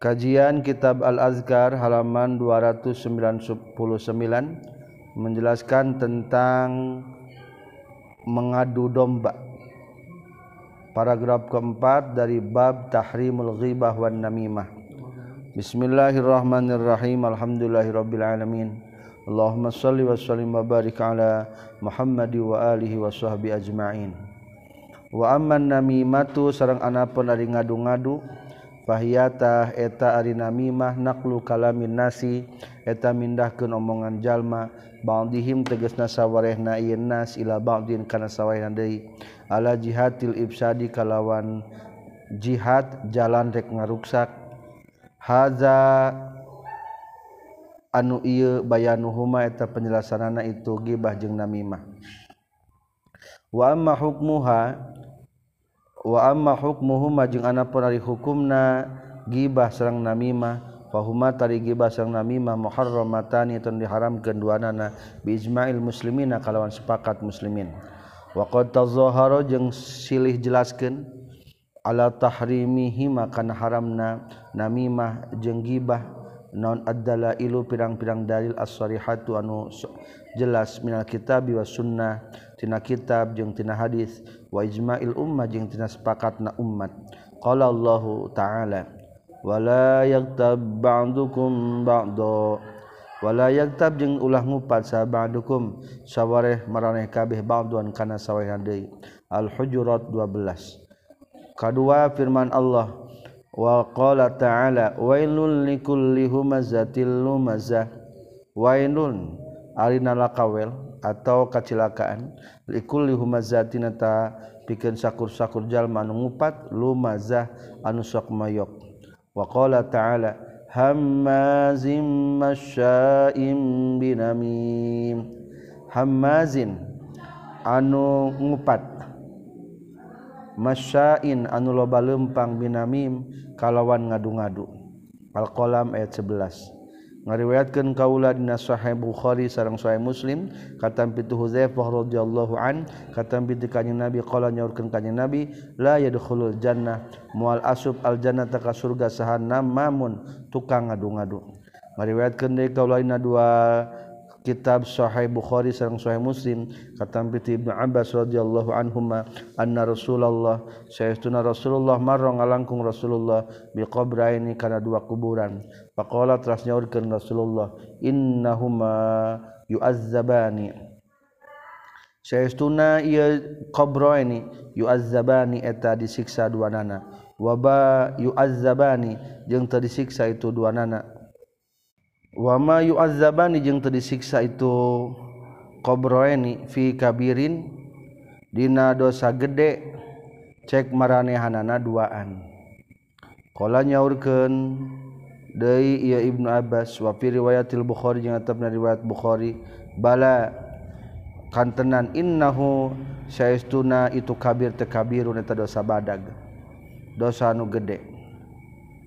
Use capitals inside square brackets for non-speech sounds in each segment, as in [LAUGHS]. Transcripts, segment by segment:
Kajian Kitab Al-Azkar halaman 299 menjelaskan tentang mengadu domba. Paragraf keempat dari bab Tahrimul Ghibah wan Namimah. Bismillahirrahmanirrahim. Alhamdulillahirabbil alamin. Allahumma shalli wa sallim wa barik ala Muhammad wa alihi wa sahbi ajma'in. Wa amman namimatu sareng anapun ari ngadu-ngadu fahiata eta ari namimah naqlu kalamin nasi eta mindahkeun omongan jalma. Ba'dihim tegasna sawarehna ieu nas ila ba'din kana sawarehna deui. Ala jihatil ibsadi kalawan jihad jalan rek ngaruksak. Haza anu ieu bayanuhuma eta penjelasanana itu gibah jeung namimah. Wa amma hukmuha waama hukmuhuma jeung anapun ari hukumna gibah sareng namimah. Fahuma tari gibah sareng namimah muharramatani tun diharamkeun duanana bi ijma'il muslimina kalawan sepakat muslimin. Wa qad tazahara jeung silih jelaskeun ala tahrimihima kana haramna namimah jeung gibah non adalah ilu pirang-pirang dalil as-sarihatu anu jelas minal kitab wa sunnah. Tina kitab jeung tina hadis. Wa ijma'il ummah jeung tina sepakatna umat qala Allah ta'ala wala yaktab ba'dukum ba'da wala yaktab jeung ulah ngupat sa ba'dukum sawareh maraneh kabeh ba'duan kana sawarehan deui. Al-hujurat 12 kadua firman Allah waqala ta'ala wailul likulli humazatil lumazah wailun arina lakawel atau kecelakaan. Likulli humazatin ta pikeun sakur-sakur jalma anu ngupat lumazah anu sok mayok waqala ta'ala hammazim masya'im binamim. Hammazin anu ngupat masyain anu loba lempang binamim kalawan ngadu-ngadu. Alqalam ayat 11 ngariwayatkeun kaula dina sahih Bukhari sareng sahih Muslim katam pitu Hudzaifah radhiyallahu an katam pitu kanjeng Nabi qala nyaurkeun kanjeng Nabi la yadkhulul jannah mual asub al jannata ka surga sahanna mamun tukang ngadu-ngadu. Ngariwayatkeun deui kaula dina dua kitab Sahih Bukhari sareng Sahih Muslim. Katampi ti Ibnu Abbas radhiyallahu anhuma anna Rasulullah sayyiduna Rasulullah marra ngalangkung Rasulullah bi qabraini kana dua kuburan. Faqala teras nyaurkeun Rasulullah innahuma yu'azzabani. Sayyiduna ieu qabraini yu'azzabani eta disiksa dua nana. Waba yu'azzabani jeung teu disiksa itu dua nana. wama yuazzabani jeung teu disiksa itu qobroeni fi kabirin dina dosa gede cek maranehanana duaan. Qala nyaurkeun deui ieu Ibnu Abbas wa fi riwayatil Bukhari jeung atapna riwayat Bukhari bala kantenan innahu saestuna itu kabir teh kabirun eta dosa badag dosa anu gede.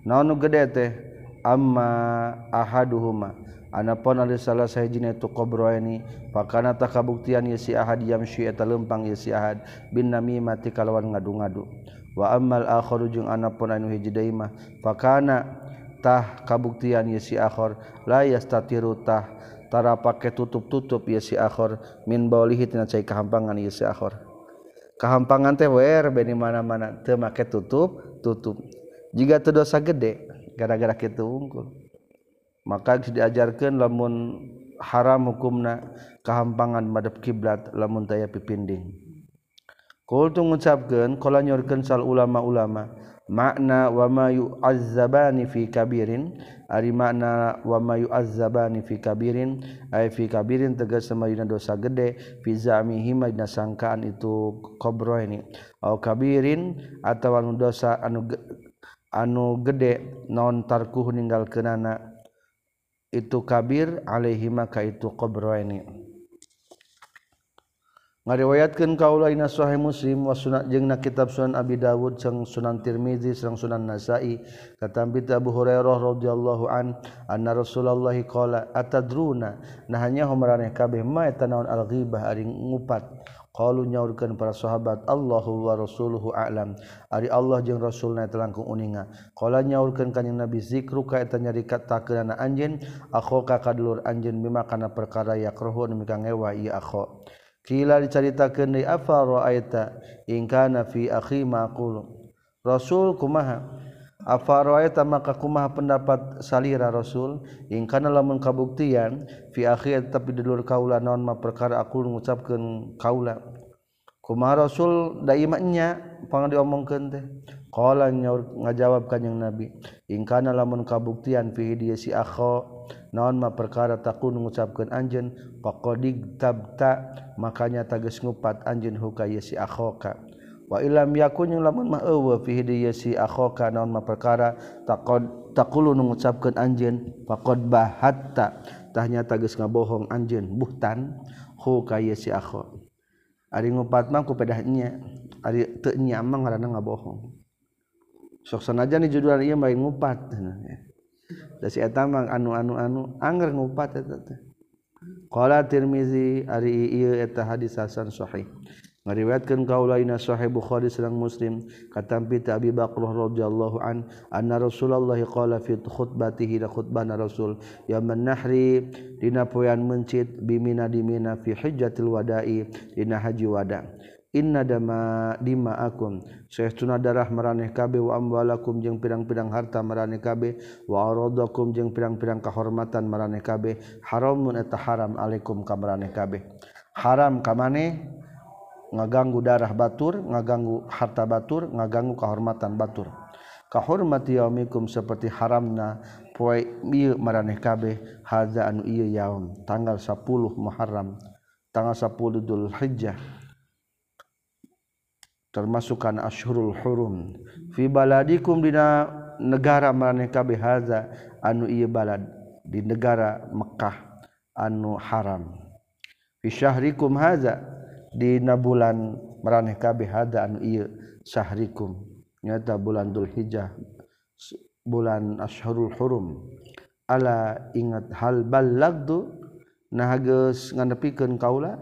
Naon nu gede teh? amma ahaduhuma. Anapun ada salah sahijina itu qabroini pakana tak kabuktian yasi ahad yamshi eta lempang yasi ahad bin namimati kalawan ngadu-ngadu. Wa ammal akharu jeung anapun anu hiji daimah pakana tah kabuktian yasi akhor la yastatiru tah tara pake tutup-tutup yasi akhor min baulihi tina cai kahampangan yasi akhor. Kahampangan teh wer beni mana-mana teu make tutup tutup jika dosa gede gara-gara kita unggul. Maka diajarkan lamun haram hukumna kehampangan madhab kiblat lamun taya pipinding. Kul tu ngucapkeun kala nyorkeun sal ulama-ulama makna wa ma yu'azzabani fi kabirin ari makna wa ma yu'azzabani fi kabirin ay fi kabirin tegas samayuna dosa gede fi zamihi madna sangkaan itu kobro ini au kabirin atawa dosa anu anu gede nontarku meninggal kenana itu kabir Alaihi maka itu qbro ini ngariwayatkan kaulaina sahih muslim wa sunat jeung na kitab sunan abi dawud jeung sunan tirmizi sang sunan nasai kata abu hurairah radhiyallahu an anna rasulullah qala atadruna? Nah hanya homaraneh kabeh ma eta naon al ghibah ari ngupat. Qalu nyaurkeun para sahabat Allahu wa rasuluhu a'lam. Ari Allah jeung Rasulna telangkung uninga. Qala nyaurkeun kanjing Nabi zikru ka eta nyarika takeunana anjeun akhoka kadulur anjeun bima kana perkara yakruhu nu mika ngewa ieu akho. Kila dicaritakeun deui afa ra'aita in kana fi akhi maqul. Rasul kumaha? Afaroe tamakumah pendapat salira Rasul ingkana lamun kabuktian fi akhir tapi dulur kaula non ma perkara aku mengucapkan kaula. Kuma Rasul daimaknya pang diomongkan teh. Kala ngajawab kanyang Nabi. Ingkana lamun kabuktian fi dia si akho non ma perkara takun mengucapkan anjen pakodig tabta makanya tages ngupat anjen hukaya si akhoka. Ilam yakun yang lamun mah eueuh fi si akhoka naon mah perkara taqad taqulu nu ngucapkeun anjeun faqad bahatta. Tahnya tageus ngabohong anjeun buhtan hu ka si akho. Ari ngupat mah ku pedahnya ari teu nya mah ngaranna ngabohong. Sok sanajan di judul ieu bae ngupat da si eta mah anu anu anu anger ngupat eta teh. Qala tirmizi ari ieu eta hadis hasan sahih riwayatkan kau lain Shahih Bukhari sedang muslim. Kata Abi Bakrah rodallahu an anna Rasulullah qala fi khutbatihi la khutbana Rasul ya nahri dina poean mencit bimina dimina fi hajjatil wada'i dina haji wada. Inna dama dima akum saestuna darah maraneh kabe wa amwalakum jeung pirang-pirang harta maraneh kabe wa aradakum jeung pirang-pirang kahormatan maraneh kabe haramun eta haram alaikum ka maraneh kabe haram ka maneh ngaganggu darah batur ngaganggu harta batur ngaganggu kehormatan batur. Kahormati yaumikum seperti haramna poe ieu maraneh kabeh hadza anu ieu yaum tanggal 10 Muharram tanggal 10 Dzul Hijjah termasuk kan asyhurul hurum. Fi baladikum dina negara maraneh kabeh hadza anu ieu balad di negara Mekah anu haram. Fi syahrikum hadza dina bulan meraneh kabeh hada anu ieu sahrikum nyata bulan Dzulhijjah bulan Asyhurul Hurum. Ala ingat hal ballagdu nah geus ngandepikeun kaula?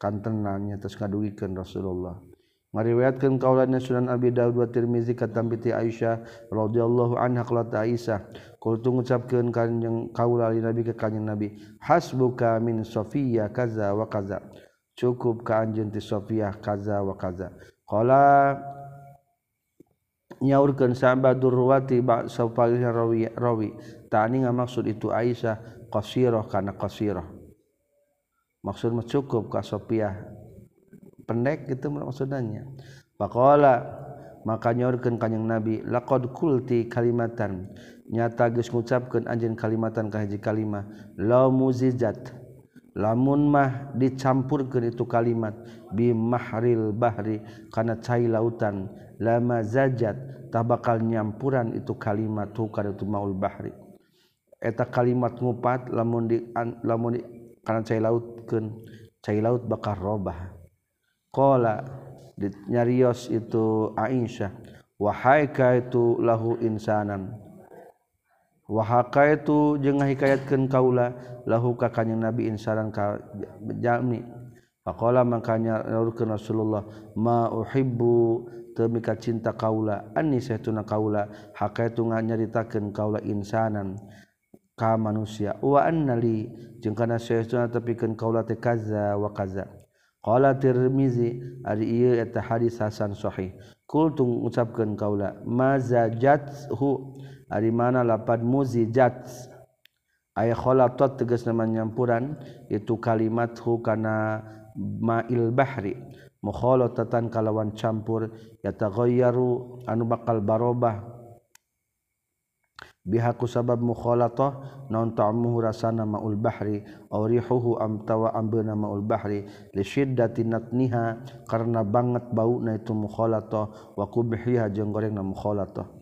Kantenan nyatos ngaduwikeun Rasulullah. Meriwayatkan kaulanya Sunan Abi Dawud wa Tirmizi katam binti Aisyah radhiyallahu anha qalat Aisyah. Kultu ngucapkeun kanjing kaula Nabi ka kanjing Nabi hasbuka min Sofia kaza wa kaza. Cukup ka anjeun ti kaza wa kaza. Qala nyaurkeun sahabatur ruwati sapalih rawi rawi. Tani maksud itu Aisyah qasirah kana qasirah. Maksud cukup ka Sofiyah pendek gitu maksudnya. Faqala maka nyaurkeun kanjing Nabi laqad kulti kalimatan. Nyata geus ngucapkeun anjeun kalimatan ka hiji kalimah. La muzijat lamun mah dicampurkan itu kalimat bimahril bahri karena cai lautan lama zajat tak bakal nyampuran itu kalimat tukar itu maul bahri eta kalimat ngupat lamun di lamun di, karena cai lautkeun cai laut bakal robah. Qala nyarios itu Aisyah wahai ka itu lahu insanan wahaka itu jeung ngahikayatkeun kaula lahu ka yang nabi insaran ka jami Pakola makanya nurkeun Rasulullah ma uhibbu temika cinta kaula anni saytuna kaula? Hakaitu nganyaritakeun kaula insanan ka manusia. Wa annali jeng kana tapi tepikeun kaula teh kaza wa kaza. Qala Tirmizi ari ieu eta hadis hasan sahih. Kul tung ucapkeun kaula mazajathu ari mana lapad muzijat? Ay khalatat tegas nama nyampuran itu kalimat hu kana ma'il bahri. Mukhalatatan kalawan campur yataghayyaru anu bakal barobah. Bihaku sabab mukhalatah naun ta'muhu rasana ma'ul bahri aw rihuhu amtawa ambeuna ma'ul bahri. Li syiddati natniha karena banget bau na itu mukhalatah wa kubhiha jeung gorengna mukhalatah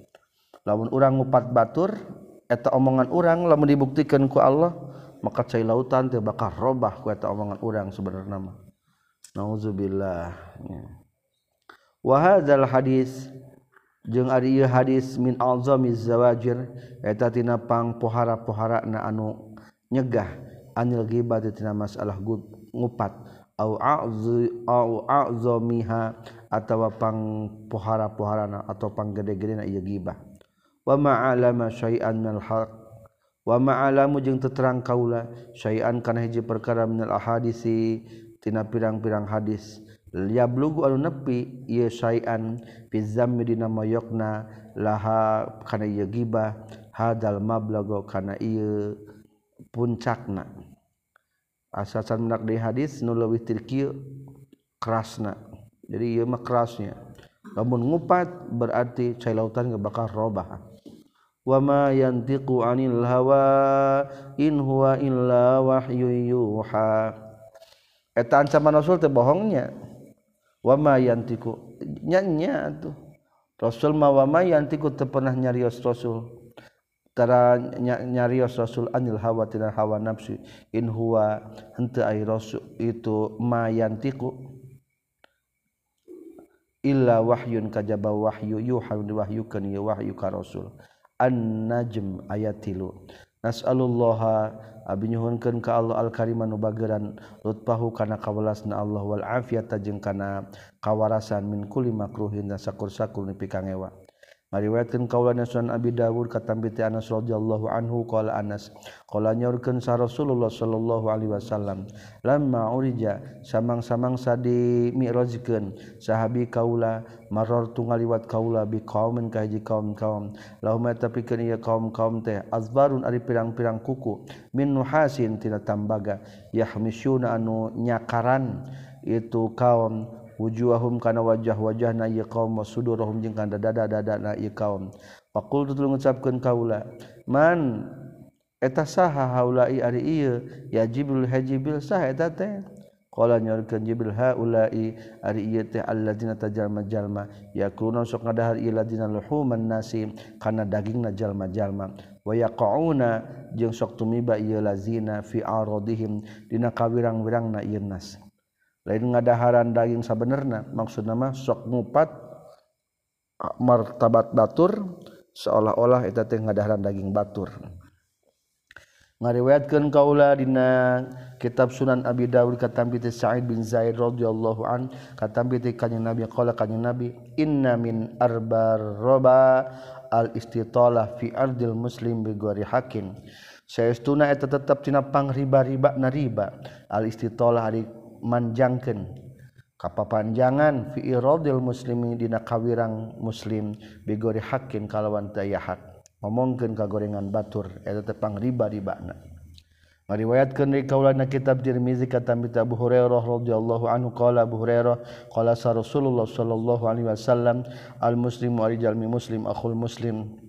lamun orang ngupat batur eta omongan orang lamun dibuktikan ku Allah maka cai lautan teu bakal robah ku eta omongan orang sebenarnya mah. Nauzubillah. Ya. wa hadzal hadis jeung ari ieu hadis min alzamiz zawajir eta tina pangpohara-pohara na anu nyegah anil ghibah tina masalah ngupat. Au a'zu au a'zamiha atawa pangpohara-poharana atau panggede-gedena ieu ghibah wa ma'alama syai'an minal haq. Wa ma'alamu jeung teterang kaula syai'an kana hiji perkara minal ahadisi tina pirang-pirang hadis. Yablugu anu nepi ieu syai'an fi zammi dina mayokna laha kana ieu gibah hadal mablago kana ieu puncakna. Asasan menak di hadis nu leuwih tirkieu kerasna. Jadi ieu mah kerasnya. Lamun ngupat berarti cai lautan bakal robah wama yantiqu anil hawa in huwa illa wahyu yuha eta ancaman rasul teh bohongnya. wama yantiqu nyanya tuh. Rasul mah wama yantiqu teu pernah nyarios rasul. Tara nyarios rasul anil hawa tina hawa nafsu in huwa henteu ai rasul itu ma yantiqu illa wahyun kajaba wahyu yuha diwahyukeun ya wahyu ka rasul an-najm ayat tilu nas'alullaha abi ka Allah Al-Kariman anu bageuran lutfahu kana kawelasna Allah wal afiyata jeung kana kawarasan min kulli makruhin sakur-sakur nepi kangewa. Mariwayatkeun kaula Sunan Abi Dawud katambiti Anas radhiyallahu anhu qala Anas qala nyaurkeun sa Rasulullah sallallahu alaihi wasallam lamma urija samang-samang sadi mi'rajkeun sahabi kaula maror tungaliwat kaula bi qaumin ka hiji kaum kaum lahum tapikeun ieu kaum kaum teh azbarun ari pirang-pirang kuku min nuhasin tina tambaga yahmisuna anu nyakaran itu kaum wujuhahum kana wajah-wajah na ieu qaum wasudurhum jeung kana dada-dada na ieu kaum. Faqultu tuluy ngucapkeun kaula man eta saha haula'i ari ieu? Ya jibril hajibil sah eta teh? Qala nyorkeun jibril haula'i ari ieu teh alladzina tajalma-jalma yakuluna sok ngadahar ieu ladzina luhuman nasi kana dagingna jalma-jalma. Wa yaqauna jeung sok tumiba ieu lazina fi aradihim dina kawirang-wirangna ieu nas. Ngadaharan daging sabenerna maksud nama sok ngupat martabat batur seolah-olah itu teh ngadaharan daging batur. Ngariwayatkeun kaula dina kitab Sunan Abi Dawud katampi teh Sa'id bin Zaid radhiyallahu an katampi teh kanjeng Nabi qala kanjeng Nabi inna min arbar roba al istitalah fi ardil muslim bi ghairi hakin. Saestuna eta tetep tina pangriba-riba na riba. Al istitalah ari manjangken kapapanjangan fiirodil muslimi dina kawirang muslim bigori hakin kalawan daya hak ngomongkeun ka gorengan batur eta tepang riba ribana ngariwayatkeun di kaulana kitab Tirmizi kata Abu Hurairah radhiyallahu anhu qala Abu Hurairah qala Rasulullah sallallahu alaihi wasallam al muslimu arijal muslim akhul muslim.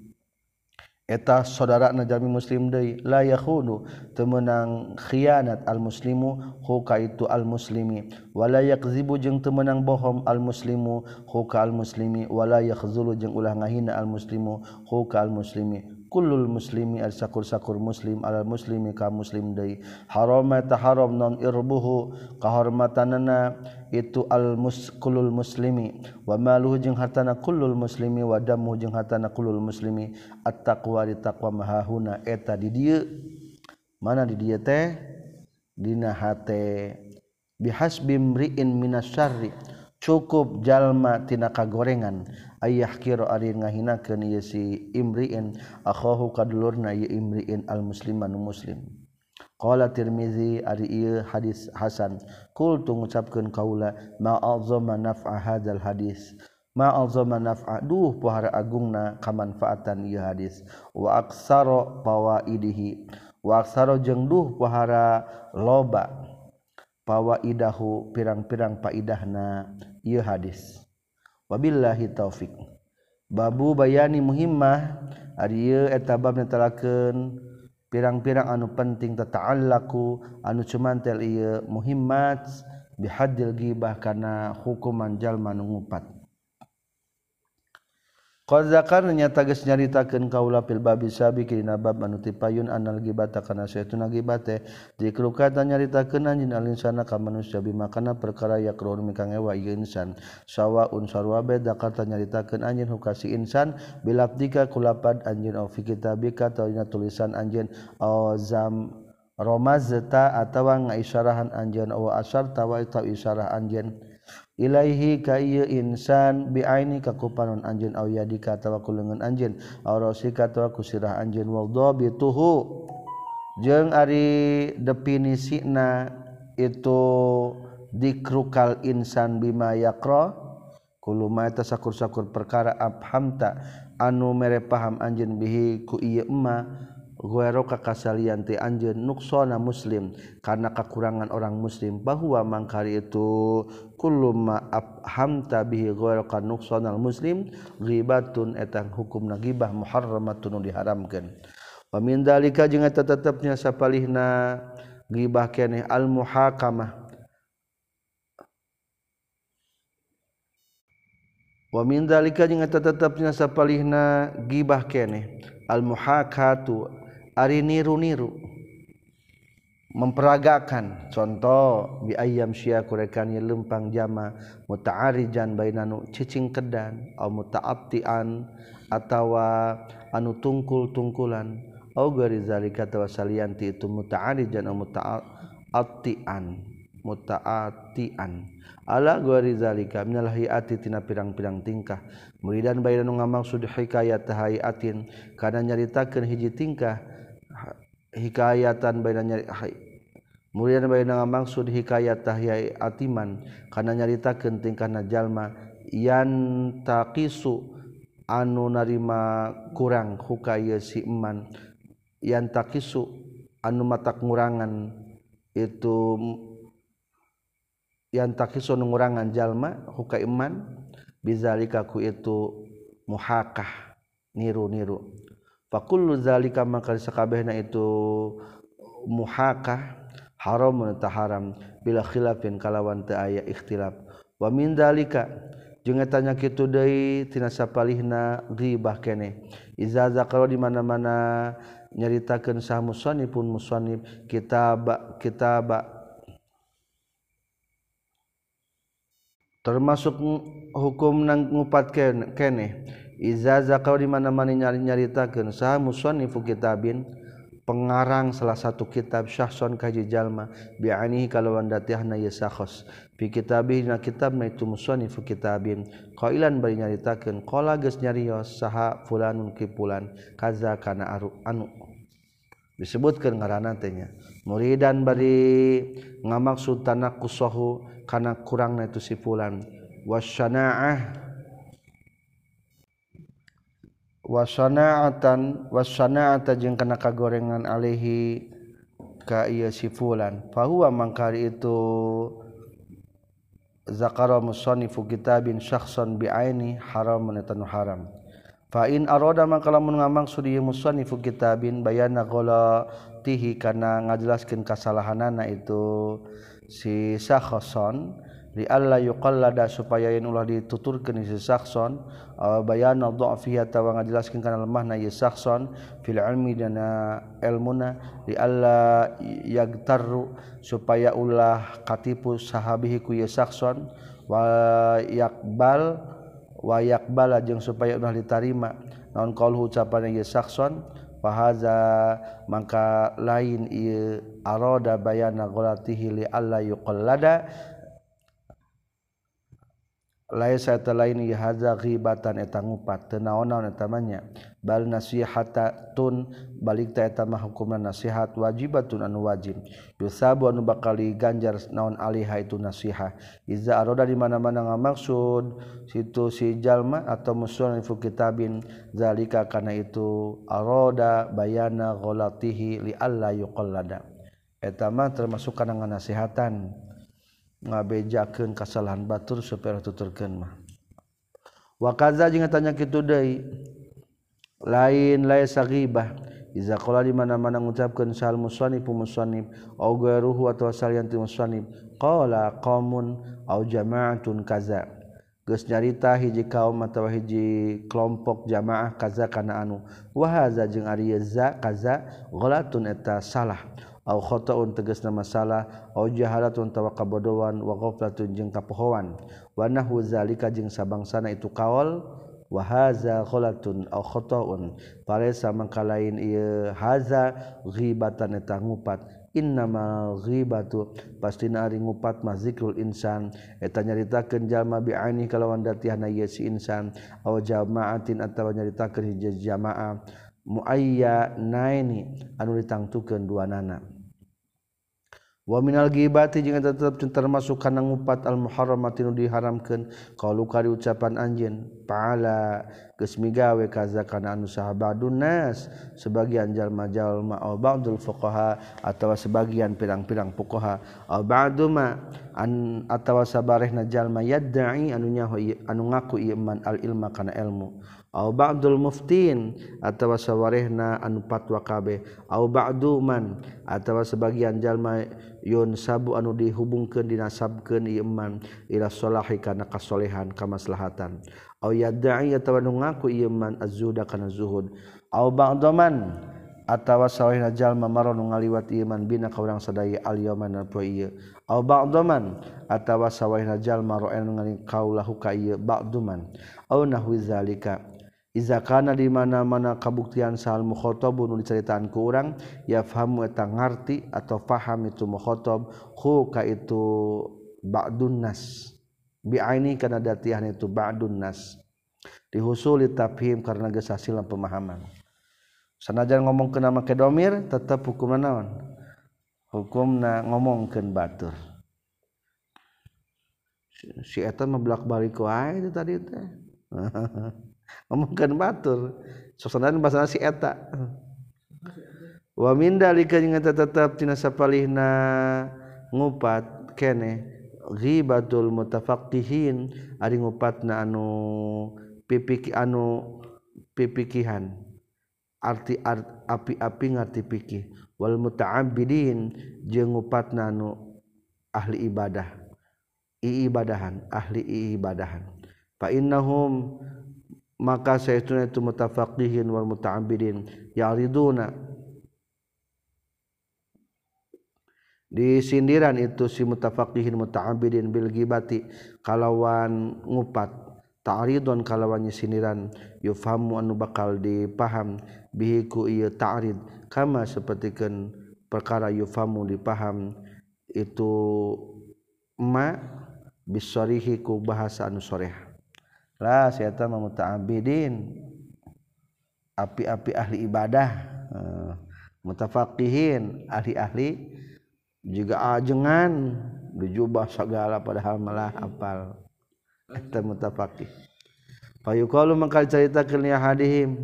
Eta saudara najami muslim deui la yakhunu temenang khianat al muslimu huka itu al muslimi wala yakzibu jeung temenang bohong al muslimu huka al muslimi wala yakhzulu jeung ulah ngahina al muslimu huka al muslimi kullul muslimi ari sakur-sakur muslim alal muslimi ka muslim deui harama taharam non irbuhu kahormatanana itu al muskulul muslimi. Wa maluhu jeung hartana kullul muslimi wa damu jeung hartana kullul muslimi. At taqwa di taqwa mahahuna eta di dieu. Mana di dieu teh? Dina hate. Bihasbi mriin minasyarri cukup jalma tina kagorengan. ayah kiro ari ngahinakeun ieu si imriin akhahu kadulurna ieu imriin al musliman muslim. Qala Tirmizi ari ieu hadis hasan. Kul tu ngucapkeun kaula ma azama naf'a hadzal hadis. Ma azama naf'a. Duh pohara agungna kamanfaatan ieu hadis. Wa aksaro pawaidihi wa aksaro jeung duh pohara loba pawaidahu pirang-pirang faidahna ieu hadis. wabillahi taufik babu bayani muhimmah. Ari etababnyatalaken pirang-pirang anu penting tata'allaku anu cumantel ieu muhimmat bihadil gibah karena hukuman Jalman ngupat. karnya tages nyaritakeun kaula fil babi sabi kina bab anu tipayun anal gibata kana saytuna gibate. Dikrukatan nyaritakeun anjeun al insana ka manusia bima kana perkara yakrun mikang ewa ieu insan. Sawaun sarwa beda kata nyaritakeun anjeun hukasi insan bilabdika kulapad anjeun au fi kitabika tawina tulisan anjeun roma zeta atawa ngaisyarahan anjeun aw asar tawa isyarah anjeun. Ilaihi ka insan bi aini ka kupanon anjeun aw yadika atawa ku anjeun. Aw rasika atawa ku sirah anjeun tuhu jeung ari definisina itu dikrukal insan bima yaqra kullu ma tasakur-sakur perkara abhamta. Anu mere paham anjeun bihi ku ieu emma guero kakasalian ti anjeun nuksona muslim karena kekurangan orang muslim. Bahwa mangkari itu kullu ma bihi guero ka nuksonal muslim ghibatun eta hukumna nagibah muharramatun diharamkeun. Wa min dalika jeung eta tetepnya sapalihna ghibah keneh al muhakamah wa min dalika jeung eta tetepnya sapalihna ghibah keneh al muhakatu ari niru-niru memperagakan. Contoh bi ayam sya kurekannya lempang jama muta'arijan bainanu cicing kedan au muta'attian atawa anu tungkul-tungkulan. Au gari zalika tawa salianti itu muta'arijan au muta'attian muta'attian ala gari zalika minal hayati tina pirang-pirang tingkah. Muridan bainanu ngamaksud hikayat hayatin. Kana nyaritakeun hiji tingkah hikayatan bainanya Murian maksud mangsud hikayatahya atiman. Kana nyarita kenting kana jalma yan taqisu anu narima kurang hukaya si iman yan taqisu anu mata ngurangan itu yang takisu ngurangan jalma huka iman. Bizalika ku itu muhakah niru-niru. Fakullu zalika maka sakabehna itu muhakah haram ta haram bila khilafin kalawan teu aya ikhtilaf. Wa min zalika jeung eta nyakitu deui tina sapalihna ghibah keneh. Iza zakaro di mana-mana nyaritakeun sah musannifun musannif kitab kitab termasuk hukum nang ngupat kene izaza kau di mana-mana nyari-nyaritakeun saha musannifu kitabin pengarang salah satu kitab syahson kaji jalma bi'anihi kalawan datihna ye sakhos. Fi kitabih kitab kitabna itu musannifu kitabin. Qailan bari nyaritakeun qala geus nyarios saha fulanun ki fulan kaza kana aru anu. Disebutkeun ngaranna teh nya. Muridan bari ngamaksud tanah kusahu kana kurangna itu si fulan. Wasyanaah wasanaatan wasanaata jeung kana kagorengan alaihi ka ieu si fulan. Fahuwa mangkari itu zakara musannifu kitabin syakhsan bi'aini haram menetanu haram. Fa in arada maka lamun ngamaksud ieu musannifu kitabin bayana tihi kana ngajelaskeun kasalahanana itu si syakhsan di Allah yuqallada supaya yen ulah dituturkeun si sakson aw bayana dha'fiya tawa ngajelaskeun kana lemahna ieu sakson fil ilmi dana ilmuna. Di Allah yagtaru supaya ulah katipu sahabihi ku ieu sakson wa yakbal wa yakbala jeung supaya ulah ditarima. Naon qaulhu ucapan ieu sakson fahaza maka lain ieu arada bayana ghalatihi li Allah yuqallada laisa lain hadza ghibatan eta ngupat. Teu naon-naon eta manya? Bal nasihatatun balik ta eta mah hukumna nasihat wajibatun anu wajib. Yusabu anu bakal ganjar naon alaiha itu nasihat iza aroda di mana-mana ngamaksud situ si jalma atau musuhan fi kitabin. Zalika kana itu aroda bayana ghalatihi li alla yuqallada. Eta mah termasuk kana nasihatan. ngabejakeun kasalahan batur supaya tuturkeun mah. Wa kaza jeung tanya kitu deui lain laisa ghibah iza qala di mana-mana ngucapkeun sal musannif musannif au ghairuhu atau salian ti musannif qala qaumun au jama'atun kaza. Geus nyarita hiji kaum atawa hiji kelompok jamaah kaza kana anu. Wa haza jeung ari za kaza ghalatun eta salah. khotaun teges nama masalah au jahalatun tawa kabodowan wa ghaflatun jeung kapohoan. Wa nahu zalika jeung sabangsana itu kaol. Wa haza ghalatun au khata'un paresa mangka lain ieu haza ghibatan eta ngupat. Innama ghibatu pastina ari ngupat mah zikrul insan. Eta nyaritakeun jalma bi aini kalawan datiahna ieu si insan. Au jama'atin atawa nyaritakeun hiji jamaah muaya naini anu ditangtukan dua nana. waminal gibati jeung tetep termasuk kana ngupat al muharramati nu diharamkeun qalu kari ucapan anjeun paala geus migawe kaza kana anu sahabadun nas. Sebagian jalma-jalma au oh, ba'dul fuqaha atawa sebagian pirang-pirang fuqaha au ba'du ma an atawa sabarehna jalma yad'i anu nyaho anu ngaku iman al ilma kana ilmu. Au ba'dul muftin atawa sawarehna anu patwa kabeh au ba'du man atawa sebagian jalma yun sabu anu dihubungkeun dinasabkan ieu iman ila sholahi kana kasolehan kamaslahatan. Aw yadai atawa nu ngaku ieu iman azzuda kana zuhud. Aw ba'daman atawa sawahina jalma maron nu ngaliwat ieu iman bina kaurang sadaya al yaman apa ieu. Aw ba'daman atawa sawahina jalma ro'en ngali kaula huka ieu ba'duman aw nahwi zalika. izakana di mana-mana kabuktian sahal mukhotabun diceritaan ku urang ya fahamu eta ngarti atau faham itu mukhotab hu ka itu ba'dun nas. Bi'aini kana datihan itu ba'dun nas. Dihusuli tafhim karena geus hasilan pemahaman. Sanajan ngomong kena make domir tetap hukumna naon? Hukumna ngomongkeun batur. Si eta meblak balik wae tadi teh. [LAUGHS] ngomongkan batur sosanan bahasa si eta. Wa min dalika jeung tetep tina sapalihna ngupat kene ghibatul mutafaqihin ari ngupatna anu pipiki anu pipikihan arti art, api-api ngarti pikih. Wal muta'abbidin jeung ngupatna anu ahli ibadah i ibadahan ahli i ibadahan fa innahum maka saya itu mutafaqihin wal muta'abbidin. Yariduna. Di sindiran itu si mutafaqihin muta'abbidin bil gibati kalawan ngupat. Ta'ridun kalawan sindiran. Yufamu anu bakal dipaham. Bihi ku ieu ta'rid. Kama sapertikeun perkara yufamu dipaham. Itu ma bisarihi ku bahasa anu soreh lah saya mutaabidin api-api ahli ibadah uh, mutafaqihin ahli-ahli juga ajengan dijubah segala padahal malah apal eta mutafaqih. Fayuqalu mangkal cerita kelnya hadihim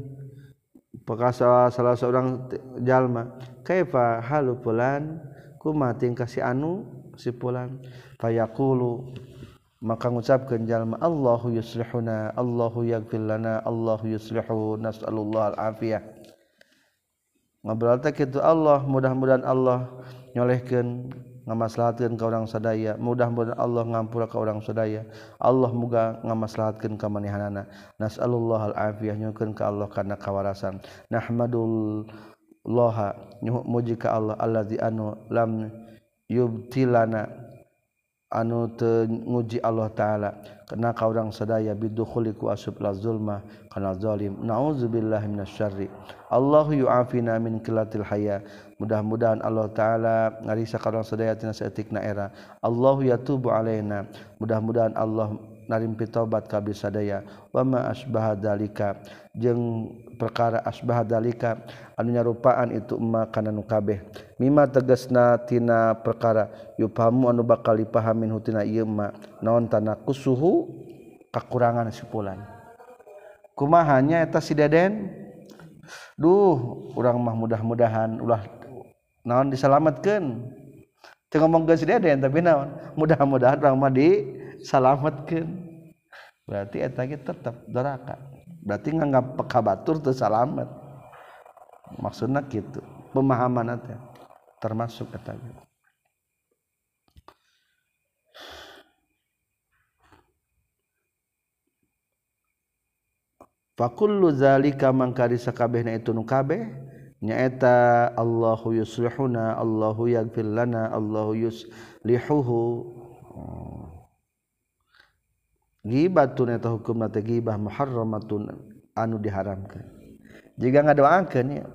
pakasa salah seorang jalma kaifa halu fulan? Kuma tingkah si anu si pulan fayaqulu maka ngucapkan jalma Allahu yuslihuna Allahu yaghfir lana Allahu yuslihu nas'alullah al-afiyah ngabalta kitu Allah mudah-mudahan Allah nyolehkeun ngamaslahatkeun ka urang sadaya. Mudah-mudahan Allah ngampura ka urang sadaya. Allah muga ngamaslahatkeun ka manehanana nas'alullah al-afiyah nyukeun ka Allah kana kawarasan nahmadul loha muji ka Allah allazi anu lam yubtilana anu nguji Allah ta'ala. Kena kau orang sedaya bidukhuliku asub lazulma kana zalim. Na'udzubillah minasyarri Allahu yu'afina min kilatil haya. Mudah-mudahan Allah ta'ala ngarisa ka orang sedaya tina seetikna era. Allahu yatubu alaina. Mudah-mudahan Allah narimpi tobat kabis sadaya. Wama asbah dalika jeung perkara asbah dalika anu nyarupaan itu emma kana nu kabeh. Mimma tegasna tina perkara yupamu anu bakal dipahamin hutina ieu emma naon tanaku suhu kakurangan sipulan kumaha nya eta si deden? Duh urang mah mudah-mudahan ulah naon diselamatkeun teu ngomongkeun si deden tapi naon? Mudah-mudahan urang mah di diselamatkeun berarti eta ge tetep doraka berarti nganggap peka batur itu salamet maksudnya gitu pemahaman nanti termasuk gitu. Fakullu zalika mangkari sakabehna itu nu kabeh Allahu yuslihuna Allahu yaghfir lana Allahu yuslihuhu. Gibatun eta hukum teh gibah muharramatun anu diharamkan. Jika ngadoakeun ya.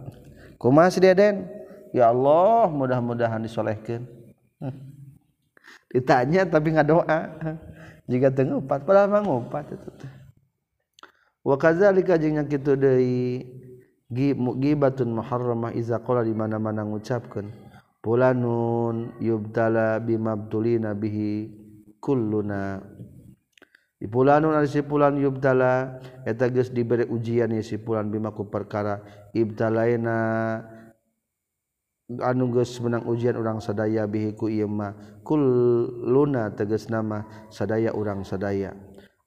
Kumaha si deden ya Allah mudah-mudahan disolehkan. [LAUGHS] Ditanya tapi nggak doa. [LAUGHS] Jika tengupat padahal mah ngupat itu teh. Wa kadzalika jeung kitu deui gibatun muharramah iza qala di mana-mana ngucapkeun fulanun yubtala bimabdulina bihi kulluna di pulanun si pulan yubdala eta geus diberi ujian si pulan bima ku perkara ibtalaina anu geus menang ujian urang sadaya bihi ku ieu mah kulluna tegas nama sadaya urang sadaya.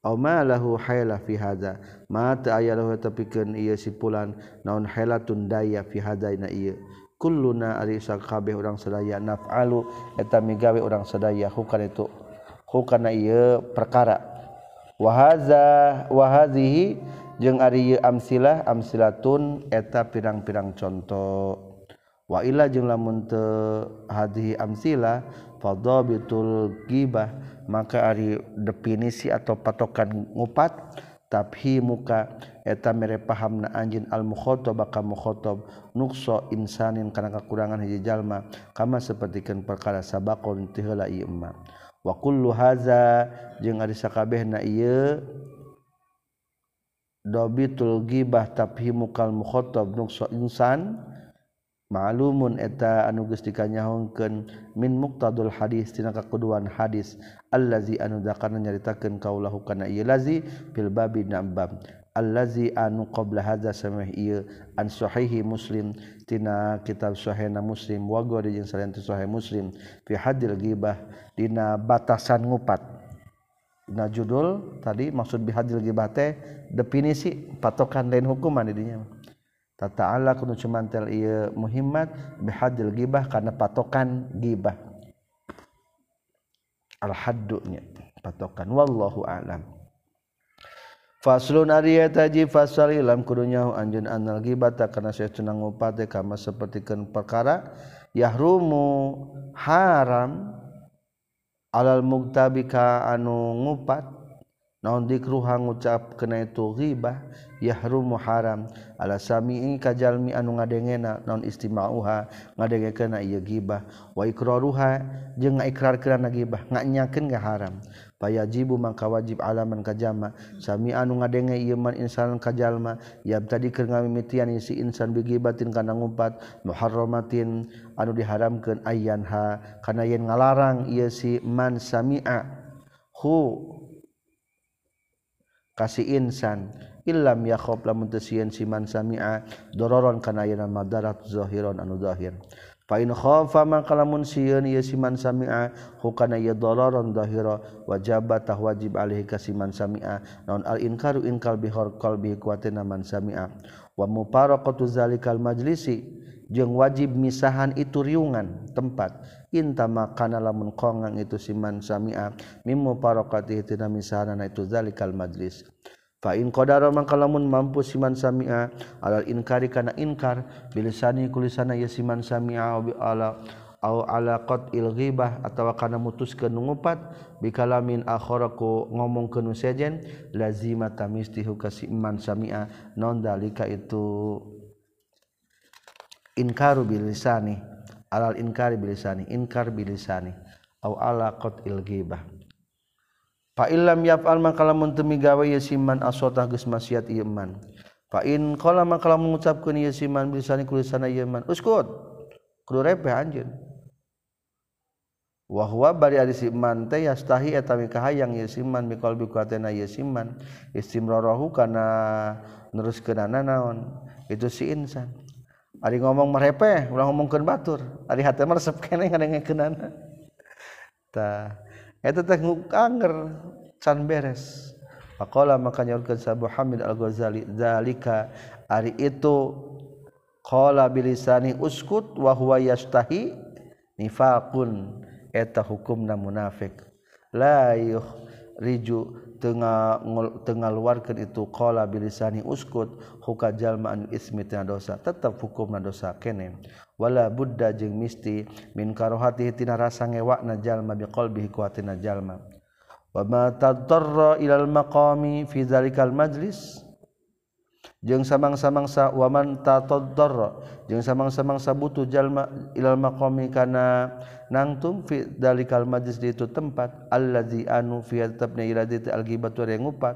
Aw ma lahu hayla fi hadza. Ma ta ayalahu tapikeun ieu si pulan naon haylatun daya fi hadaina ieu. Kulluna ari sakabeh urang sadaya. Naf'alu eta migawe urang sadaya. Hukana itu hukana ieu perkara. wahaza wahazihi jeung ari amsilah amsilatun eta pirang-pirang contoh wa ila jeung lamun teu hadhihi amsilah fadabitul gibah maka ari definisi atau patokan ngupat tapi muka eta mere pahamna anjin al mukhatab ka mukhatab nuqsa insanin kana kakurangan hiji jalma kama sapertikeun perkara sabaqon tihela ieu wakullu haza jeung ari sakabehna ieu dobitul gibah tabhimu kal mukhatab nukso insan ma'lumun eta anu geus dikanyahongkeun min muqtadul hadis tina kakuduan hadis allazi anu dakana nyaritakeun kaulahu kana ieu lazi fil babi nambam allazi anu qabla hadza samah ieu an sahihi muslim tina kitab sahihna muslim wa gori jeung saliyana sahih muslim fi hadil ghibah dina batasan ngupat. Dina judul tadi maksud bihadil ghibah teh definisi patokan lain hukuman di dinya. Ta'ala kudu cumantel ieu muhimmat bihadil ghibah karena patokan ghibah. Al haddunya patokan wallahu alam Faslun ari eta ji fasal ilam kudunya anjeun anal ghibata kana saestuna ngupate kama sapertikeun perkara. Yahrumu haram alal mugtabika anu ngupat. Naon dikruha ngucap kana itu ghibah. Yahrumu haram ala sami'i ka jalmi anu ngadengena naon istima'uha ngadengekeun ieu ghibah. Wa ikraruha jeung ngaikrarkeun ghibah. Nganyakeun ge haram. payajibu mangka wajib alaman kajjama Sami anu ngadenge iman insan kajjallma ya tadi ke ngamimitian si insan bigi batin kana ngumpat muharromatin anu diharamkan ayyanha kana yen ngalarang ia si man samia. Hu. Kasih insan. Illam yakhob lamun tesieun si man samia. Dororon kana yen madarat zahiron anu zahir famun siman samiaron wajabatah wajib man samia. Naun al-inkaru inkal bihor qalbi kuatinaman samia. Wa mufaraqatu zalikal majlisi jeung wajib misahan itu riungan tempat. Inta makana lamun kongang itu siman samia. Mimmu parokati tina misahanana itu zalikal majlis. Fa in qadara mangka lamun mampu siman sami'a alal inkari kana inkar bilisani kulisana ya siman sami'a ala au ala qatil ghibah atawa kana mutuskeun ngupat bikalamin akharaku ngomongkeun sejen lazimata mistihu kasiman sami'a. Non dalika itu inkaru bilisani alal inkari bilisani inkar bilisani au ala qatil ghibah fa illam yaf'al maka lamun teu migawe ye siman asota geus maksiat ieu man. Fa in qala maka lamun ngucapkeun ye siman bilisani kulisana ieu man. Uskut. Kudu repeh anjeun. Wa huwa bari ari siman teh yastahi eta mikahayang ye siman mi qalbi kuatena ye siman. Istimrarahu kana neruskeunana naon. Itu si insan. Ngomong merepeh ulang ngomongkan batur. Resep eta teh anger can beres. Faqala maka nyorkeun Sabu Hamid Al-Ghazali zalika ari itu qala bilisani uskut wa huwa yastahi nifaqun. Eta hukumna munafik. La riju tengah tengah luarkan itu qala bilisani uskut huka jalma an ismi tina dosa tetap hukumna dosa kene. Wala budda jeung misti min karohati tina rasa ngewakna jalma biqalbihi ku hatina jalma. Wa ma tadarra ila al maqami fi zalikal majlis. jeung samang-samangsa waman tataddarra jeung samang-samangsa butuh jalma ilal maqami kana nangtung fi dalikal majlis di itu tempat allazi anu fi tetapna iradati di algibatu yang ngupat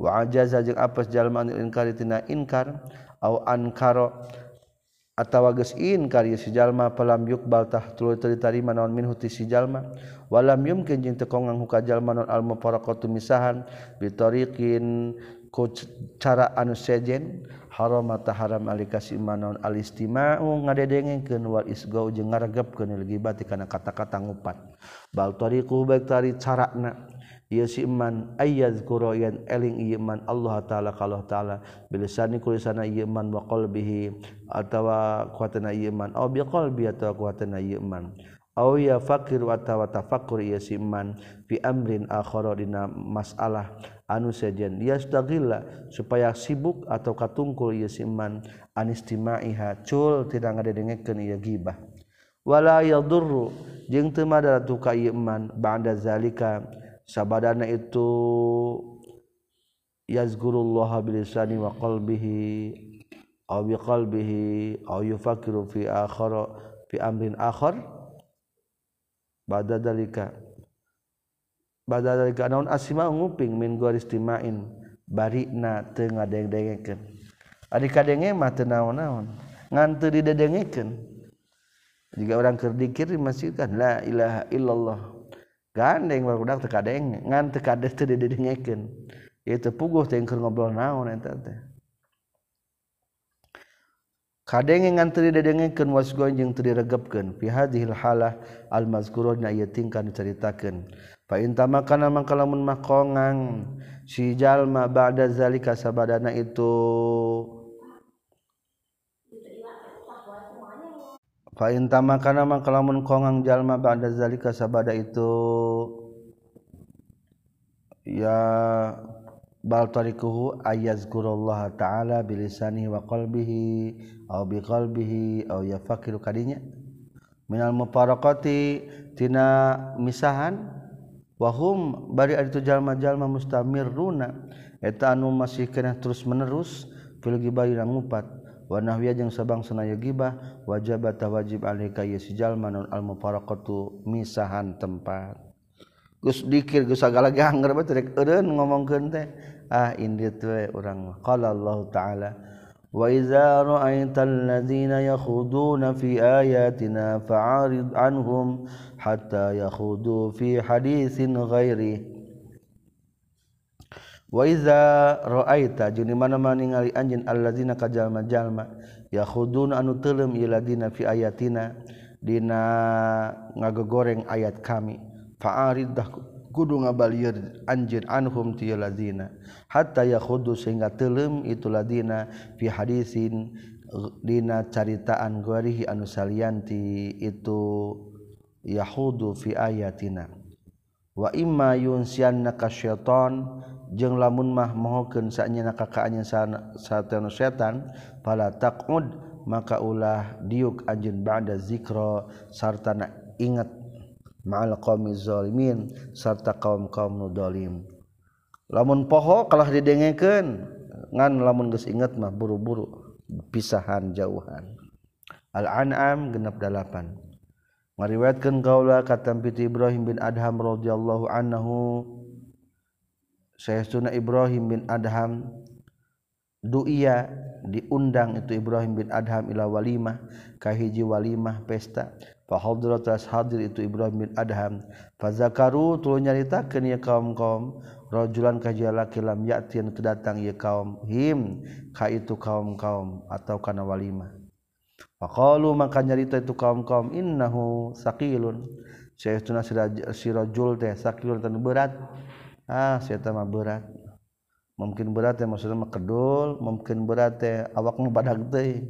wa ajaza jeung apes jalma anu inkar tina inkar au ankara atawa geus inkar si jalma palam yuqbal tah tuluy ditarima naon minhu ti si jalma walam yumkin jeung teu kongang huka jalma naon al mufaraqatu misahan bitariqin ku cara anu sejen haram mata haram alikasi manon alistima'u ngadedengengkeun wal isgau jeung ngaregepkeun lagi bati kana kata-kata ngupat. Bal tariqu baik tari carana ieu si iman ayyazkuru yan eling ieu iman Allah taala kalau taala bilisani kulisana ieu iman wa qalbihi atawa kuatana ieu iman aw biqalbi atawa kuatana ieu iman. Aw ya fakir atawa tafakkur ieu ya si iman fi amrin akhara dina masalah anu sejen. Yastaghilla supaya sibuk atau katungkul ya siman iman anistimaiha cul tidak ngadengengekeun ieu gibah. Wala yadurru jeung teu madarat ka ieu iman ba'da zalika sabadana itu yazkurullah bilisani wa qalbihi aw biqalbihi aw yufakiru fi akhara fi amrin akhara bad dalika badalika naon asima nguping min goristimain barina teu deng-dengeken ari kadenge mah teu naon-naon. Ngan teu jika orang kerdikir di masjid kan la ilaha illallah. Gandeng barudak teu kadenge. Ngan teu kadeh teu didedengikeun ieu puguh teh keur ngobrol naon eta teh. kadenge ngantri dedengengkeun wasgon jeung teu diregepkeun fi hadhil halah al mazkurah na ieu tingkah diceritakeun fa intama kana makongang si jalma ba'da zalika sabadana itu. Fa intama kana kongang jalma ba'da zalika sabada itu. Ya baltarikuhu ayazkurullah ta'ala bilisani wa qalbihi aw bi qalbihi aw yafakiru kadinya. Minal mufaraqati tina misahan wa hum bari aditu jalma-jalma mustamir mustamirruna eta anu masih kana terus menerus fil gibah yang ngupat. Wa nahwiya jeung sabang sanaya gibah wajibat wajib alaika yasi jalma al mufaraqatu misahan tempat. Gus dikir Gus sagala ganger bae rek eureun ngomongkeun teh. ah indi tue orang qala Allah taala wa idza ra'aital ladzina yakhuduna fi ayatina fa'arid anhum hatta yakhudu fi haditsin ghairi wa idza ra'aita jeung di mana-mana ningali anjeun alladzina kajalma-jalma yakhuduna anu teuleum iladina fi ayatina dina ngagogoreng ayat kami fa'arid kudu ngabalir anjin anhum ti lazina. Hatta yakhudu sehingga telem itu lazina fi hadisin dina caritaan gwarihi anu salianti itu yahudu fi ayatina. Wa imma yunsianna ka syaiton jeung lamun mah mohokeun sanyana kakaannya satanu setan pala taqud maka ulah diuk anjeun ba'da zikra sarta ingat ma'al qaumi zalimin sarta kaum-kaum nu zalim lamun poho kalah didengekeun ngan lamun geus inget mah buru-buru pisahan jauhan. Al-an'am genep dalapan. Ngariwayatkeun kaula katam piti Ibrahim bin Adham radhiyallahu anhu. Sayyiduna Ibrahim bin Adham duia diundang itu Ibrahim bin Adham ila walimah kahiji walimah pesta. Fahadrat hadir itu Ibrahim bin Adham. Fazakaru tuluy nyaritakeun ya kaum kaum rajulan ka laki lam yatin kedatang ya kaum him ka itu kaum kaum atau kana walima. Faqalu maka nyarita itu kaum kaum innahu saqilun. Sayyiduna si rajul teh saqilun tan berat. Ah, saya mah berat. Mungkin berat ya maksudnya mah kedul, mungkin berat ya awakmu badag teh.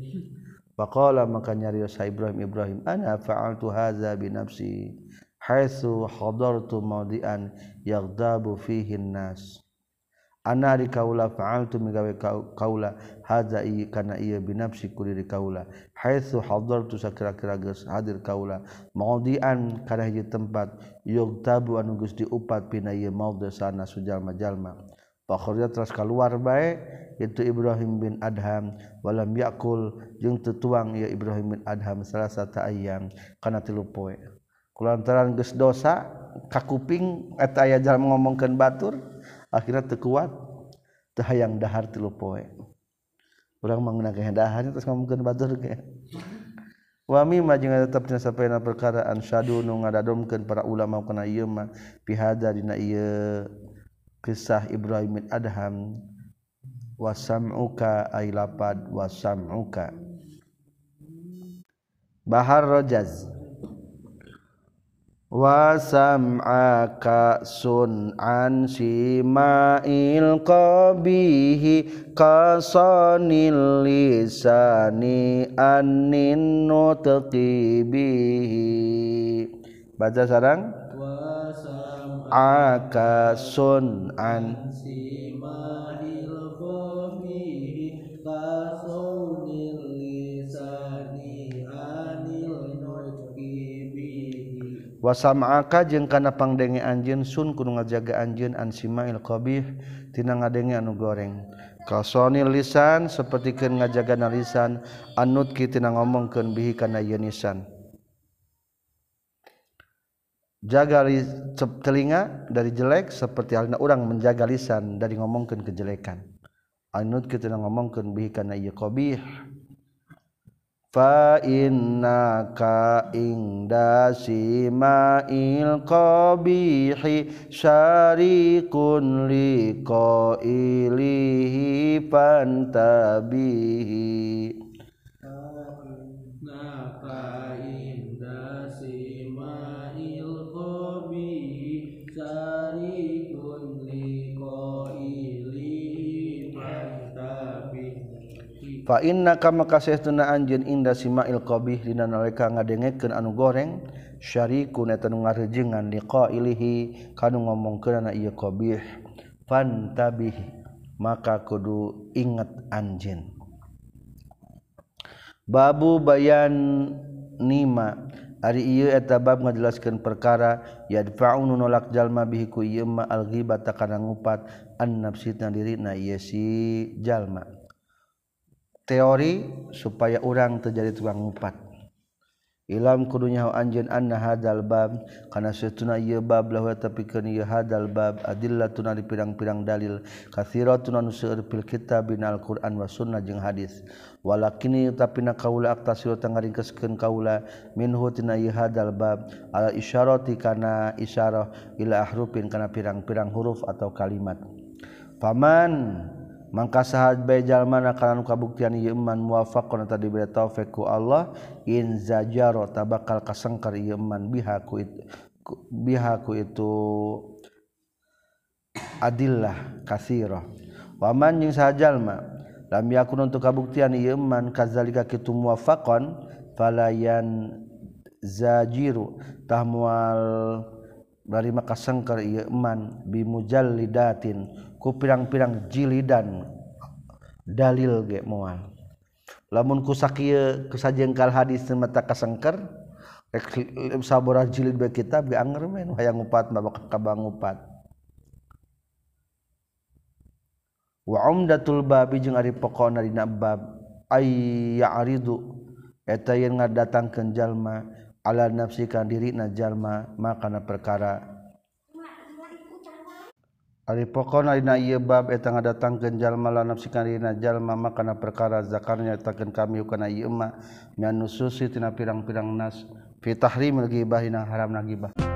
Faqala maka nyarios Ibrahim Ibrahim ana fa'altu hadza bi nafsi haitsu hadartu maudian yaghdabu fihi nas Ana di kaula fa'altu migawe kaula hadza i kana ieu bi nafsi kuliri kaula. Haitsu hadartu sakira-kira geus hadir kaula. Maudian kana hiji tempat yaghdabu anu geus diupat pina ieu maudhi sana sujalma jalma Fakhurya terus keluar baik itu Ibrahim bin Adham. Walam yakul jeung tetuang ya Ibrahim bin Adham salah satu ayam. Karena tilu poe kulantaran geus dosa kakuping eh, eta aya jalan ngomongkeun batur akhirnya tekuat teu hayang dahar tilu poe urang manggunakeun daharnya terus ngomongkeun batur ge Wami majeng tetap dina perkara ansyadu nu ngadadomkeun para ulama kana ieu mah pihada dina ieu. Kisah Ibrahim bin Adham wasam'uka ay lapad wasam'uka Bahar Rojaz wasam'aka sun'an sima'il qabihi kasonil lisani annin nutqi baca sarang akasun an wasamaaka jeung kana pangdenge anjeun sun kudu ngajaga anjeun an simail qabih tina ngadenge anu goreng. Kasoni lisan sapertikeun ngajaga lisan anut kitina ngomongkeun bihi kana yeunisan jaga telinga dari jelek seperti halnya orang menjaga lisan dari ngomongkan kejelekan. Anut kita ngomongkan bihi kana ieu qabih. Fa innaka inda simail qabihi syarikun liqailihi fantabihi. fa inna kama kasehuna anjeun inda simail qabih dina nalika ngadengekeun anu goreng syariku eta nu ngarejengan liqailihi kanu ngomongkeunana ieu qabih. Fantabih maka kudu inget anjeun. Babu bayan nima ari ieu eta bab ngajelaskeun perkara yadfa'un nolak jalma bihi ku ieu ma al-ghibata kana ngupat an-nafsidna diri na ieu si jalma. teori supaya orang terjadi tukang ngupat Ilam kudunya anjeun anna hadzal bab kana satuna ieu bab lahu tapikeun ieu hadzal bab adillatuna di pirang-pirang dalil katsiratun anu seueur fil kitab Al-Qur'an wa sunnah jeung hadis. Walakini utapina kaula aktasiru tangaringkeskeun kaula minhu tina ieu hadzal bab ala isyarati kana isyarah ila ahrufin kana pirang-pirang huruf atau kalimat. Paman Mangka sahad bejal mana kalan kabuktian ieu iman muwafaqun eta diberi taufik ku Allah in zajaro tabakal kasengkar ieu iman biha ku itu biha ku itu adillah kasirah waman jeung sajalma lam yakun untuk kabuktian ieu iman kazalika kitu muwafaqon falayan zajiru tahmual dari maka sengker ieu iman bimujallidatin pirang-pirang jilidan dalil ge mual lamun kusak kesajengkal hadis mata kasengker sabora jilid be kitab ge anger men hayang ngupat babak kabang ngupat wa umdatul babi jeung ari pokona dina bab ay ya'ridu eta yen ngadatangkeun jalma ala nafsi kan dirina jalma makana perkara pokokbab etang datang kejallmalah nafsikarina jalma makanan perkara zakarnya takkan kami karena Imak susi tina pirang-pirang nas. Fitahri melgibah haram nagibah